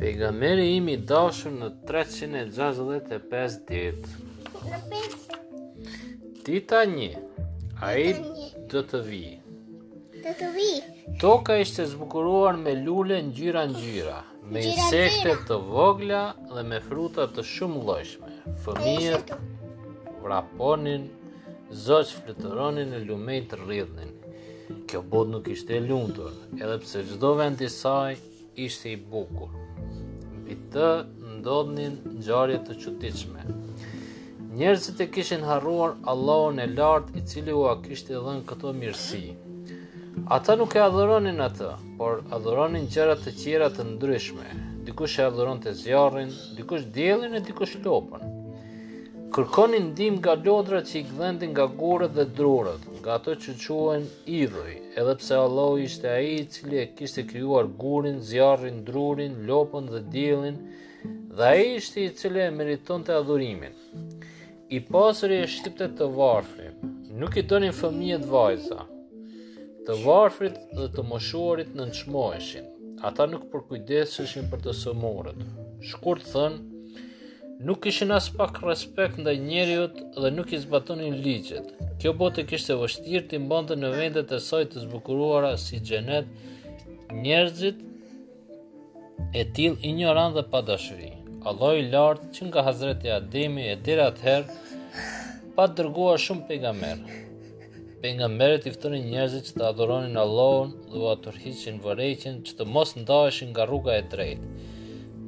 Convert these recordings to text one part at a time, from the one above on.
Pejgamberi im i dashur në 365 ditë. Dita 1. Ai do të vijë. Do të vijë. Toka ishte zbukuruar me lule ngjyra ngjyra, me insekte të vogla dhe me fruta të shumëllojshme. Fëmijët vraponin, zogjtë fluturonin e lumenjtë rridhnin. Kjo botë nuk ishte e lumtur, edhe pse çdo vend i saj ishte i bukur. Mbi të ndodhnin ngjarje të çuditshme. Njerëzit e kishin harruar Allahun e Lartë, i cili ua kishte dhënë këto mirësi. Ata nuk e adhuronin atë, por adhuronin gjëra të tjera të ndryshme. Dikush e adhuronte zjarrin, dikush diellin e dikush lopën. Kërkonin ndihmë nga lodrat që i gdhendin nga gurët dhe drurët, nga ato që quhen idhuj, edhe pse Allahu ishte ai i cili e kishte krijuar gurin, zjarrin, drurin, lopën dhe diellin, dhe ai ishte i cili e meritonte adhurimin. I pasuri e shtypte të varfrin, nuk i donin fëmijët vajza. Të varfrit dhe të moshuarit nënçmoheshin, ata nuk përkujdeseshin për të sëmurët. Shkurt thënë, nuk kishin aspak respekt ndaj njeriut dhe nuk i zbatonin ligjet. Kjo botë e kishte vështirë t'i mbante në vendet e saj të zbukuruara si xhenet njerëzit e tillë injorantë dhe pa dashuri. Allahu i Lartë që nga Hazreti Ademi e deri atëherë pat dërguar shumë pejgamberë. Pejgamberët i ftonin njerëzit që të adhuronin Allahun dhe ua tërhiqnin vërejtjen që të mos ndaheshin nga rruga e drejtë,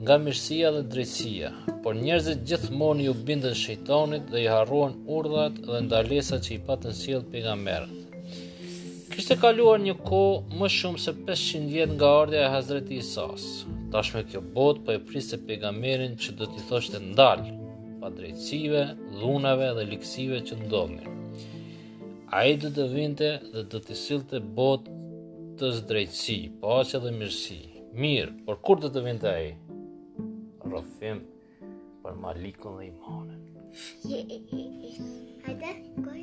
nga mirësia dhe drejtësia. Por njerëzit gjithmonë iu bindën shejtanit dhe i harruan urdhrat dhe ndalesat që i patën sjellë pejgamberët. Kishte kaluar një kohë më shumë se 500 vjet nga ardhja e Hazreti Isas. Tashmë kjo botë po e priste pejgamberin që do t'i thoshte ndal padrejtësive, dhunave dhe ligësive që ndodhnin. Ai do të vinte dhe do t'i sillte botës drejtësi, paqe dhe mirësi. Mirëpo kur do të vinte ai? Rrëfim. Për Malikun dhe Imanin. Hajde, goj.